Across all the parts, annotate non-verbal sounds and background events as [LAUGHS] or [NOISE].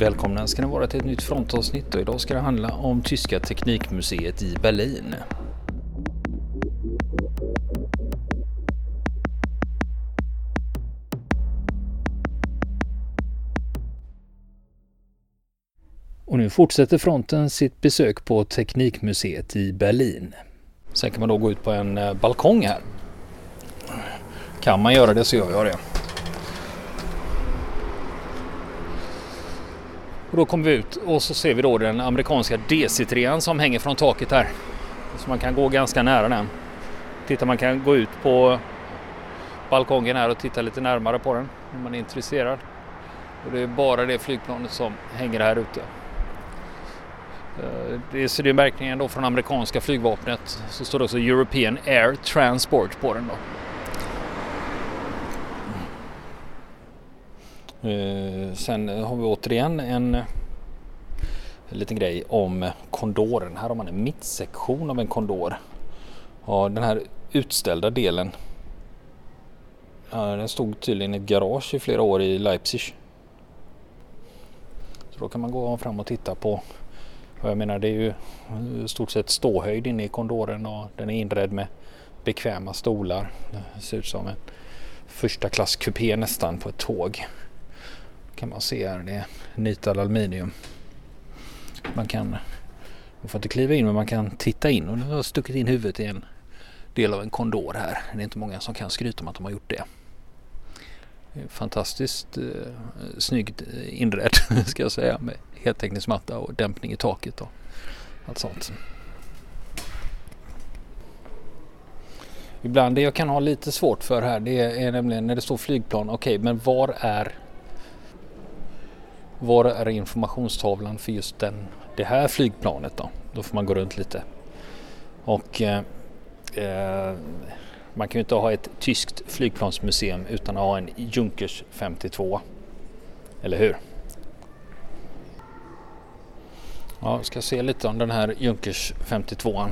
Välkomna ska ni vara till ett nytt frontavsnitt och idag ska det handla om Tyska Teknikmuseet i Berlin. Och nu fortsätter fronten sitt besök på Teknikmuseet i Berlin. Sen kan man då gå ut på en eh, balkong här. Kan man göra det så gör jag det. Och då kommer vi ut och så ser vi då den amerikanska DC3 som hänger från taket här. Så man kan gå ganska nära den. Titta man kan gå ut på balkongen här och titta lite närmare på den om man är intresserad. Och det är bara det flygplanet som hänger här ute. Eh, det är, det är märkningen då från amerikanska flygvapnet. Så står det också European Air Transport på den då. Eh, sen har vi återigen en, liten grej om kondoren. Här har man en mittsektion av en kondor. Och den här utställda delen. Den stod tydligen i ett garage i flera år i Leipzig. Så då kan man gå fram och titta på. Jag menar det är ju i stort sett ståhöjd inne i kondoren och den är inredd med bekväma stolar. Det ser ut som en första klass kupé nästan på ett tåg kan man se här. Det är nitad aluminium. Man kan, man får inte kliva in men man kan titta in och nu har jag stuckit in huvudet i en del av en kondor här. Det är inte många som kan skryta om att de har gjort det. Fantastiskt eh, snyggt eh, inredd [LAUGHS] ska jag säga med heltäckningsmatta och dämpning i taket och allt sånt. Ibland det jag kan ha lite svårt för här det är nämligen när det står flygplan. Okej, okay, men var är var är informationstavlan för just den, det här flygplanet då? Då får man gå runt lite. Och eh, eh man kan ju inte ha ett tyskt flygplansmuseum utan att ha en Junkers 52. Eller hur? Ja, jag ska se lite om den här Junkers 52.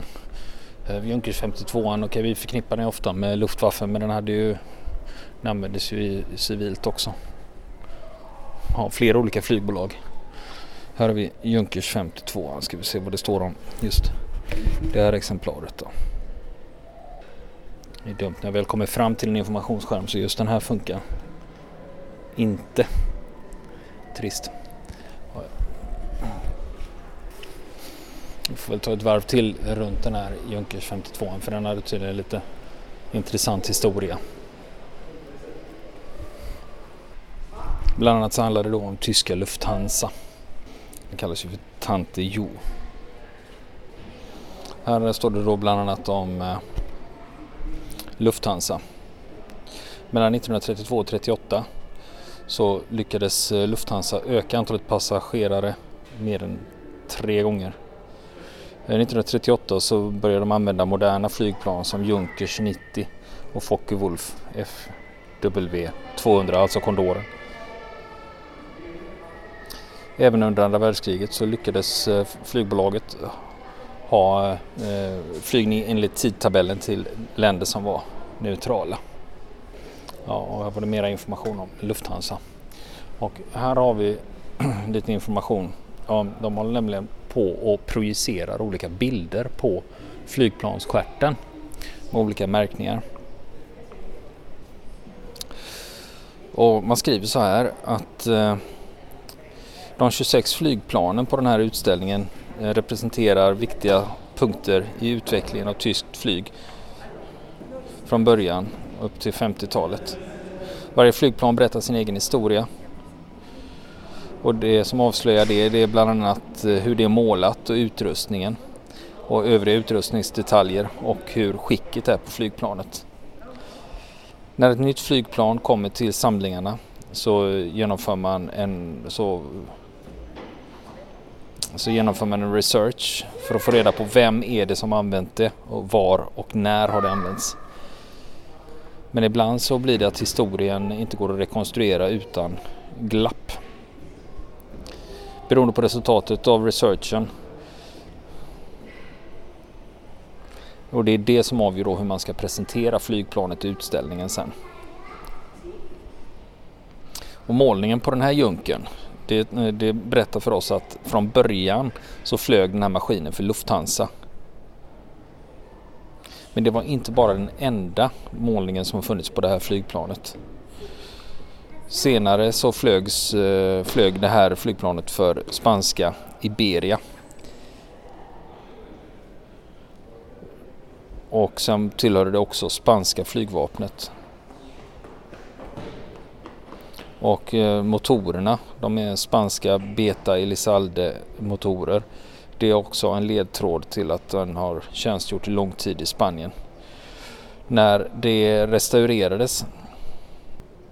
Eh, Junkers 52, okej okay, vi förknippar den ofta med Luftwaffe men den hade ju, den användes ju i civilt också har flera olika flygbolag. Här har vi Junkers 52. Ska vi se vad det står om just det här exemplaret då. Det är dumt när jag väl kommer fram till en informationsskärm så just den här funkar inte. Trist. Vi får väl ta ett varv till runt den här Junkers 52 för den hade tydligen lite intressant historia. Bland annat så handlar det då om tyska Lufthansa. Det kallas ju för Tante Jo. Här står det då bland annat om eh, Lufthansa. Mellan 1932 och 1938 så lyckades eh, Lufthansa öka antalet passagerare mer än tre gånger. Eh, 1938 så började de använda moderna flygplan som Junkers 90 och Focke-Wulf FW 200, alltså Condoren. Även under andra världskriget så lyckades eh, flygbolaget ha eh, flygning enligt tidtabellen till länder som var neutrala. Ja, och här var det mera information om Lufthansa. Och här har vi [CLEARS THROAT] lite information. Ja, de håller nämligen på och projicerar olika bilder på flygplansskärten med olika märkningar. Och man skriver så här att eh, de 26 flygplanen på den här utställningen eh, representerar viktiga punkter i utvecklingen av tyskt flyg från början upp till 50-talet. Varje flygplan berättar sin egen historia. Och det som avslöjar det, det är bland annat eh, hur det är målat och utrustningen och övriga utrustningsdetaljer och hur skicket är på flygplanet. När ett nytt flygplan kommer till samlingarna så genomför man en så så genomför man en research för att få reda på vem är det som använt det och var och när har det använts. Men ibland så blir det att historien inte går att rekonstruera utan glapp. Beroende på resultatet av researchen. Och det är det som avgör då hur man ska presentera flygplanet i utställningen sen. Och målningen på den här junken det, det berättar för oss att från början så flög den här maskinen för Lufthansa. Men det var inte bara den enda målningen som funnits på det här flygplanet. Senare så flögs, eh, flög det här flygplanet för spanska Iberia. Och sen tillhörde det också spanska flygvapnet. Och eh, motorerna, de är spanska Beta Elizalde motorer. Det är också en ledtråd till att den har tjänstgjort lång tid i Spanien. När det restaurerades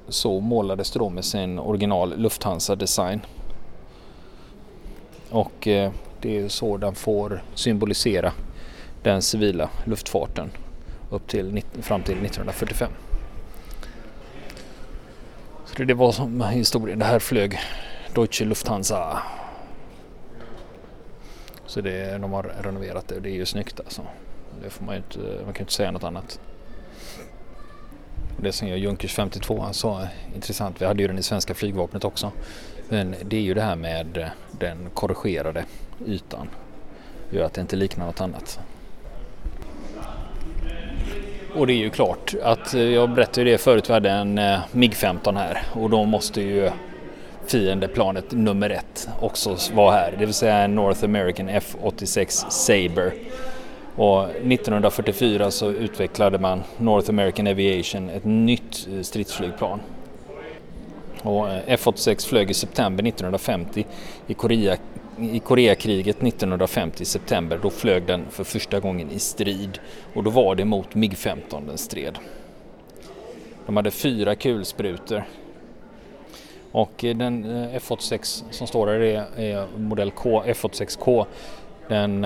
så målades det då med sin original Lufthansa design. Och eh, det är så den får symbolisera den civila luftfarten upp till, fram till 1945. Så det var som historien. Det här flög Deutsche Lufthansa. Så det, de har renoverat det. och Det är ju snyggt alltså. Det får man ju inte, man kan inte säga något annat. Det som gör Junkers 52 så intressant. Vi hade ju den i svenska flygvapnet också. Men det är ju det här med den korrigerade ytan. Gör att det inte liknar något annat. Och det är ju klart att eh, jag berättade ju det förut, vi hade en eh, MIG-15 här och då måste ju fiendeplanet nummer ett också vara här, det vill säga North American F-86 Sabre. Och 1944 så utvecklade man North American Aviation ett nytt eh, stridsflygplan. Och F-86 flög i september 1950 i Korea i Koreakriget 1950 i september då flög den för första gången i strid och då var det mot MIG-15 den stred. De hade fyra kulsprutor och eh, den eh, F86 som står där är, eh, modell K, F86K. Den,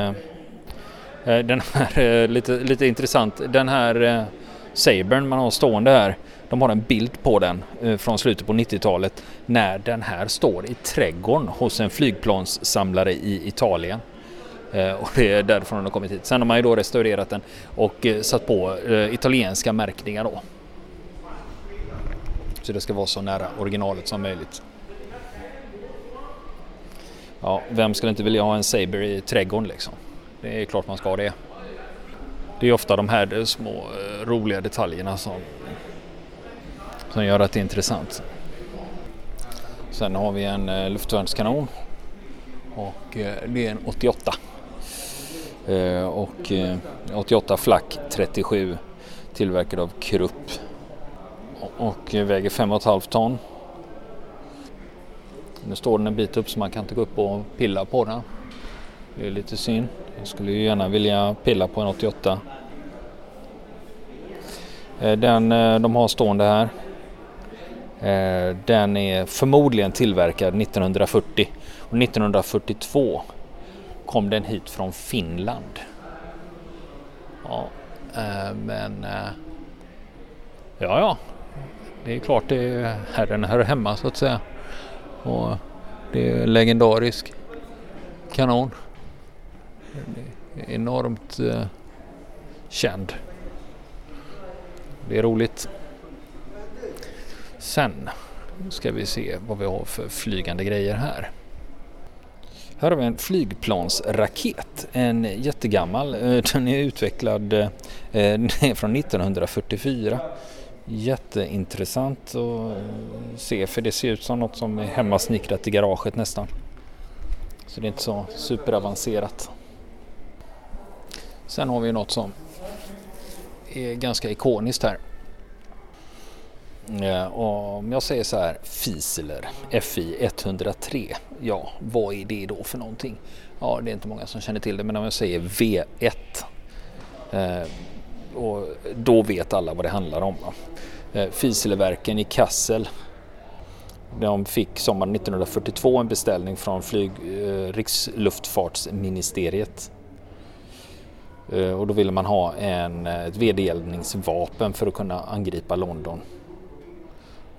den här lite, lite intressant, den här Sabern man har stående här de har en bild på den eh, från slutet på 90-talet när den här står i trädgården hos en flygplanssamlare i Italien. Eh, och det är därifrån den har kommit hit. Sen har man ju då restaurerat den och eh, satt på italienska märkningar då. Så det ska vara så nära originalet som möjligt. Ja, vem skulle inte vilja ha en Saber i trädgården liksom? Det är klart man ska ha det. Det är ofta de här små roliga detaljerna som som gör att det är intressant. Sen har vi en eh, luftvärnskanon och eh, det är en 88. Eh, och eh, 88 Flak 37 tillverkad av Krupp och eh, väger 5,5 ton. Nu står den en bit upp så man kan inte gå upp och pilla på den. Det är lite synd. Jag skulle ju gärna vilja pilla på en 88. Eh, den de har stående här Eh, den är förmodligen tillverkad 1940 och 1942 kom den hit från Finland. Ja, eh, men eh, ja, ja, det är klart det är här den hör hemma så att säga. Och det är legendarisk kanon. enormt eh, känd. Det är roligt. Sen ska vi se vad vi har för flygande grejer här. Här har vi en flygplansraket, en jättegammal. Eh, den är utvecklad eh, eh, [LAUGHS] från 1944. Jätteintressant att se för det ser ut som något som är hemmasnickrat i garaget nästan. Så det är inte så superavancerat. Sen har vi något som är ganska ikoniskt här. Om jag säger så här Fieseler FI 103. Ja, vad är det då för någonting? Ja, det är inte många som känner till det, men om jag säger V1 eh, och då vet alla vad det handlar om. Eh, i Kassel. De fick sommaren 1942 en beställning från flyg, eh, Riksluftfartsministeriet. Eh, och då ville man ha en, eh, ett vedeldningsvapen för att kunna angripa London.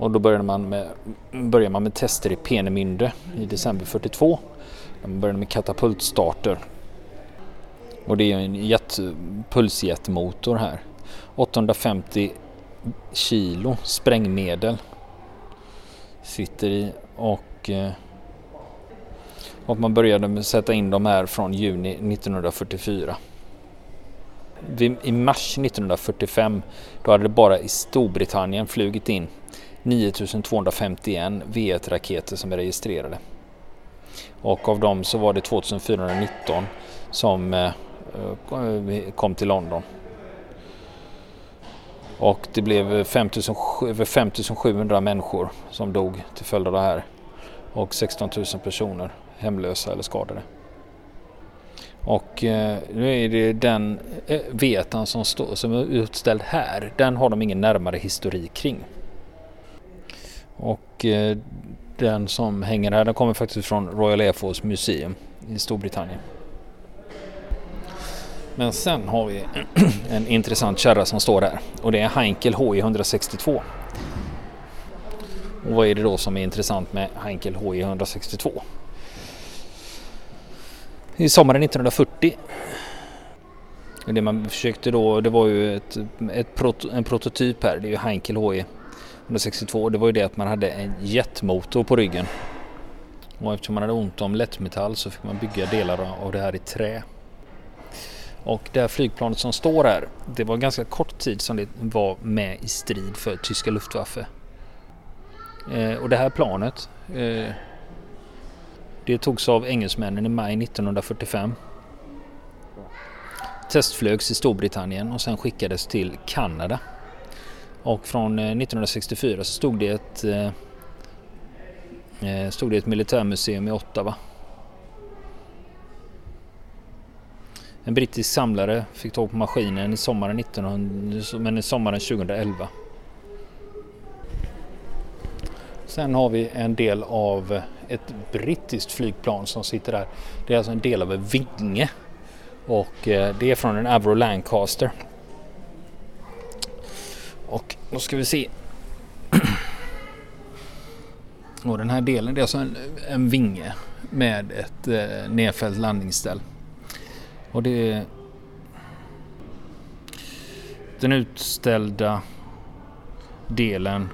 Och då började man med, började man med tester i Peenemünde i december 42. Man började med katapultstarter. Och det är en jet, pulsjetmotor här. 850 kilo sprängmedel sitter i och eh, Och man började sätta in de här från juni 1944. I mars 1945 då hade det bara i Storbritannien flugit in 9251 V1-raketer som är registrerade. Och av dem så var det 2419 som eh, eh, kom till London. Och det blev över 5700 människor som dog till följd av det här. Och 16 000 personer hemlösa eller skadade. Och eh, nu är det den eh, vetan som, som är utställd här, den har de ingen närmare historik kring. Och eh, den som hänger här, den kommer faktiskt från Royal Air Force Museum i Storbritannien. Men sen har vi [CLEARS THROAT] en intressant kärra som står där och det är Heinkel HI 162. Och vad är det då som är intressant med Heinkel HI 162? I sommaren 1940 det man försökte då, det var ju ett, ett en prototyp här, det är ju Heinkel HI 162. Det var ju det att man hade en jetmotor på ryggen. Och eftersom man hade ont om lättmetall så fick man bygga delar av det här i trä. Och det här flygplanet som står här, det var ganska kort tid som det var med i strid för tyska Luftwaffe. Eh, och det här planet, eh, det togs av engelsmännen i maj 1945. Testflögs i Storbritannien och sen skickades till Kanada. Och från eh, 1964 så stod det ett, eh, eh, stod det ett militärmuseum i Ottawa En brittisk samlare fick tag på maskinen i sommaren, 1900, men i sommaren 2011. Sen har vi en del av ett brittiskt flygplan som sitter där. Det är alltså en del av en vinge och det är från en Avro Lancaster. Då ska vi se. [CLEARS THROAT] Och den här delen det är alltså en, en vinge med ett eh, nedfällt landningsställ. Och det är den utställda delen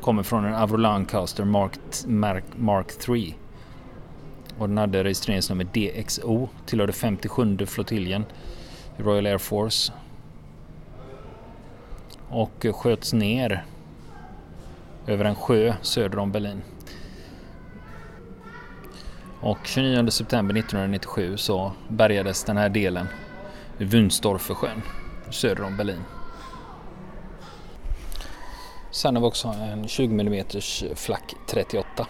kommer från en Avro Lancaster Mark, Mark, Mark 3. Och den hade registreringsnummer DXO, tillhörde 57 flottiljen i Royal Air Force. Och sköts ner över en sjö söder om Berlin. Och 29 september 1997 så bärgades den här delen vid Wunstorfersjön söder om Berlin. Sen har vi också en 20 mm flack 38.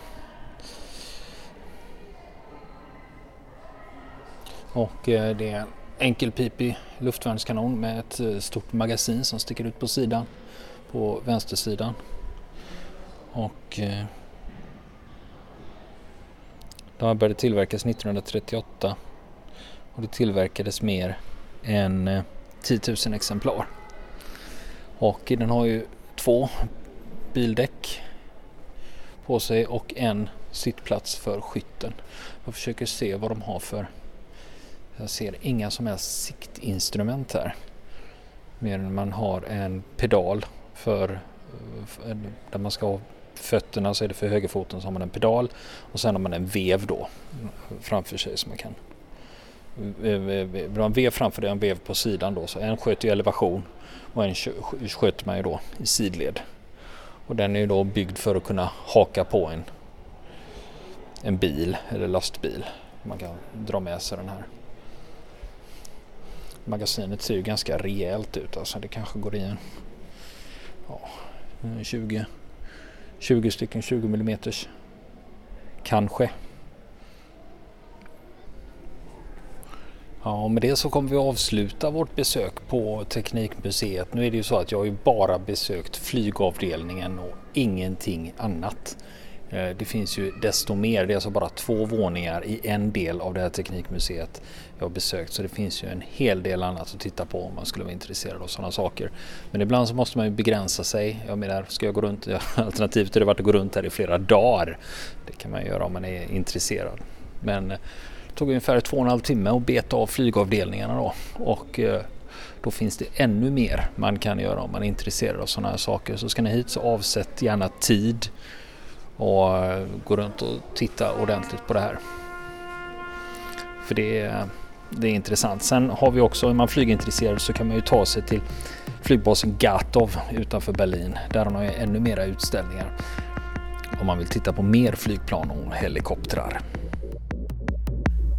Och eh, det är en enkelpipig luftvärnskanon med ett eh, stort magasin som sticker ut på sidan på vänstersidan. Och eh, de började tillverkas 1938 och det tillverkades mer än eh, 10 000 exemplar. Och den har ju två bildäck på sig och en sittplats för skytten. Jag försöker se vad de har för jag ser inga som helst siktinstrument här. Mer än man har en pedal för, för där man ska ha fötterna så är det för högerfoten så har man en pedal och sen har man en vev då framför sig som man kan man vev framför dig och en vev på sidan då. Så en sköter i elevation och en sköter man ju då i sidled. Och den är ju då byggd för att kunna haka på en, en bil eller lastbil. Man kan dra med sig den här. Magasinet ser ju ganska rejält ut alltså. Det kanske går i en ja, 20 20 stycken 20 mm. Kanske. Ja, med det så kommer vi avsluta vårt besök på Teknikmuseet. Nu är det ju så att jag har ju bara besökt flygavdelningen och ingenting annat. Eh, det finns ju desto mer, det är alltså bara två våningar i en del av det här Teknikmuseet jag har besökt så det finns ju en hel del annat att titta på om man skulle vara intresserad av sådana saker. Men ibland så måste man ju begränsa sig. Jag menar, ska jag gå runt, alternativet hade varit att gå runt här i flera dagar. Det kan man göra om man är intresserad. Men eh, det tog ungefär två och en halv timme att beta av flygavdelningarna då och eh, då finns det ännu mer man kan göra om man är intresserad av sådana här saker. Så ska ni hit så avsätt gärna tid och gå runt och titta ordentligt på det här. För det är, det är intressant. Sen har vi också, är man flygintresserad så kan man ju ta sig till flygbasen Gatov utanför Berlin. Där har man ju ännu mera utställningar om man vill titta på mer flygplan och helikoptrar.